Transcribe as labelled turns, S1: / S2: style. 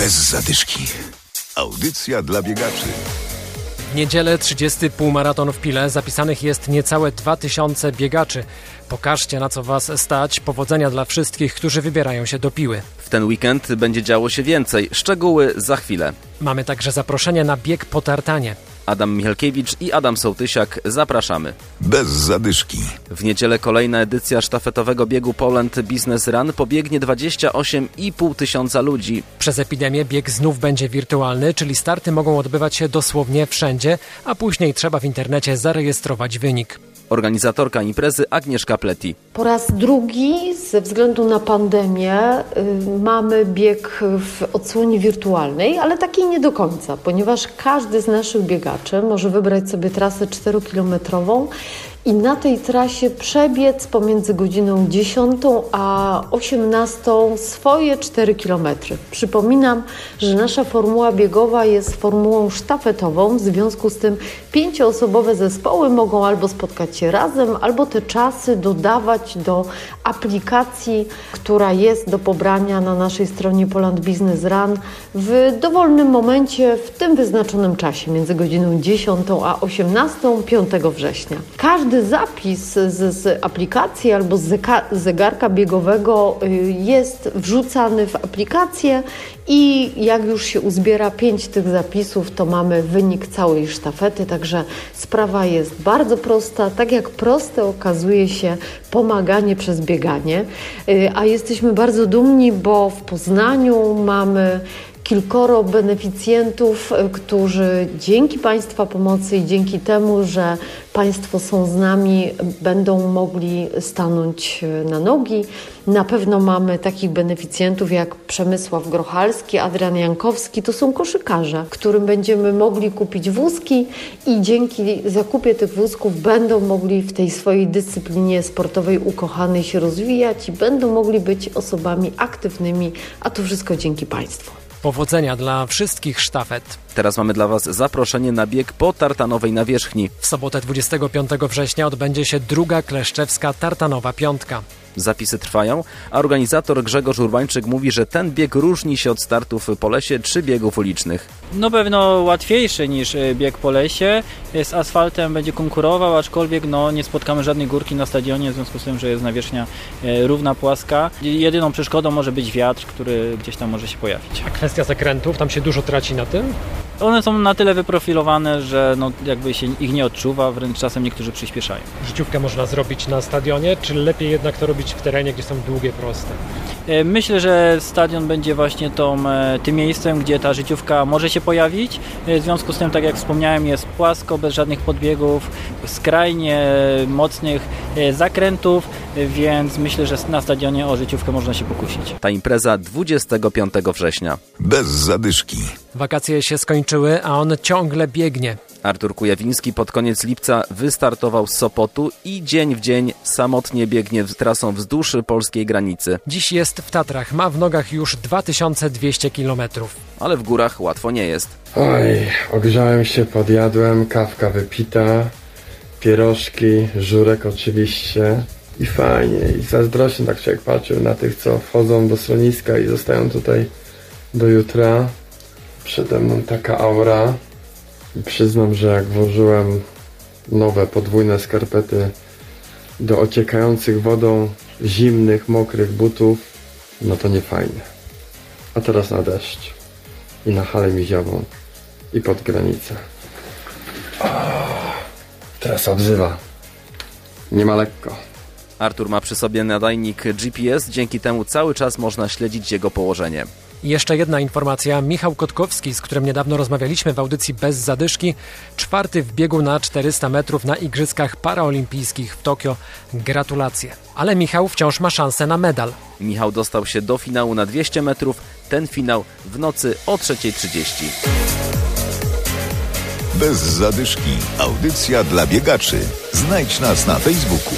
S1: Bez zadyszki. Audycja dla biegaczy.
S2: W niedzielę 30 półmaraton w Pile zapisanych jest niecałe 2000 biegaczy. Pokażcie na co Was stać. Powodzenia dla wszystkich, którzy wybierają się do Piły.
S3: W ten weekend będzie działo się więcej. Szczegóły za chwilę.
S2: Mamy także zaproszenie na bieg po tartanie.
S3: Adam Michalkiewicz i Adam Sołtysiak zapraszamy.
S1: Bez zadyszki.
S3: W niedzielę kolejna edycja sztafetowego biegu Poland Business Run pobiegnie 28,5 tysiąca ludzi.
S2: Przez epidemię bieg znów będzie wirtualny, czyli starty mogą odbywać się dosłownie wszędzie, a później trzeba w internecie zarejestrować wynik.
S3: Organizatorka imprezy Agnieszka Pleti.
S4: Po raz drugi ze względu na pandemię y, mamy bieg w odsłonie wirtualnej, ale takiej nie do końca, ponieważ każdy z naszych biegaczy może wybrać sobie trasę 4-kilometrową i na tej trasie przebiec pomiędzy godziną 10 a 18 swoje 4 km. Przypominam, że nasza formuła biegowa jest formułą sztafetową, w związku z tym pięcioosobowe zespoły mogą albo spotkać się razem, albo te czasy dodawać do aplikacji, która jest do pobrania na naszej stronie Poland Business Run w dowolnym momencie, w tym wyznaczonym czasie, między godziną 10 a 18 5 września. Każdy zapis z, z aplikacji albo z zegarka biegowego y, jest wrzucany w aplikację i jak już się uzbiera pięć tych zapisów, to mamy wynik całej sztafety, także sprawa jest bardzo prosta. Tak jak proste okazuje się pomaganie przez bieganie, y, a jesteśmy bardzo dumni, bo w Poznaniu mamy kilkoro beneficjentów, e, którzy dzięki Państwa pomocy i dzięki temu, że Państwo są z nami, będą mogli stanąć e, na nogi. Na pewno mamy takich beneficjentów jak Przemysław Grochalski, Adrian Jankowski. To są koszykarze, którym będziemy mogli kupić wózki i dzięki zakupie tych wózków będą mogli w tej swojej dyscyplinie sportowej ukochanej się rozwijać i będą mogli być osobami aktywnymi, a to wszystko dzięki Państwu.
S2: Powodzenia dla wszystkich sztafet.
S3: Teraz mamy dla Was zaproszenie na bieg po tartanowej nawierzchni.
S2: W sobotę 25 września odbędzie się druga kleszczewska tartanowa piątka.
S3: Zapisy trwają, a organizator Grzegorz Urbańczyk mówi, że ten bieg różni się od startów po lesie czy biegów ulicznych.
S5: No pewno łatwiejszy niż e, bieg po lesie. Z asfaltem będzie konkurował, aczkolwiek no, nie spotkamy żadnej górki na stadionie, w związku z tym, że jest nawierzchnia e, równa, płaska. Jedyną przeszkodą może być wiatr, który gdzieś tam może się pojawić.
S2: A kwestia zakrętów, tam się dużo traci na tym?
S5: One są na tyle wyprofilowane, że no, jakby się ich nie odczuwa, wręcz czasem niektórzy przyspieszają.
S2: Życiówkę można zrobić na stadionie, czy lepiej jednak to robić w terenie, gdzie są długie, proste?
S5: E, myślę, że stadion będzie właśnie tą, e, tym miejscem, gdzie ta życiówka może się pojawić. E, w związku z tym, tak jak wspomniałem, jest płasko, bez żadnych podbiegów, skrajnie mocnych zakrętów, więc myślę, że na stadionie o życiówkę można się pokusić.
S3: Ta impreza 25 września.
S1: Bez zadyszki.
S2: Wakacje się skończyły, a on ciągle biegnie.
S3: Artur Kujawiński pod koniec lipca wystartował z Sopotu i dzień w dzień samotnie biegnie trasą wzdłuż polskiej granicy.
S2: Dziś jest w Tatrach, ma w nogach już 2200 km.
S3: Ale w górach łatwo nie jest.
S6: Oj, ogrzałem się, podjadłem, kawka wypita, pierożki, żurek oczywiście i fajnie. I zazdrośnie tak człowiek patrzył na tych, co wchodzą do schroniska i zostają tutaj do jutra. Przede mną taka aura. I przyznam, że jak włożyłem nowe podwójne skarpety do ociekających wodą zimnych, mokrych butów, no to nie fajnie. A teraz na deszcz i na halę miziową i pod granicę. teraz obzywa. Nie ma lekko.
S3: Artur ma przy sobie nadajnik GPS, dzięki temu cały czas można śledzić jego położenie.
S2: I jeszcze jedna informacja. Michał Kotkowski, z którym niedawno rozmawialiśmy w audycji Bez Zadyszki, czwarty w biegu na 400 metrów na Igrzyskach Paraolimpijskich w Tokio. Gratulacje. Ale Michał wciąż ma szansę na medal.
S3: Michał dostał się do finału na 200 metrów. Ten finał w nocy o 3.30.
S1: Bez zadyszki. Audycja dla biegaczy. Znajdź nas na Facebooku.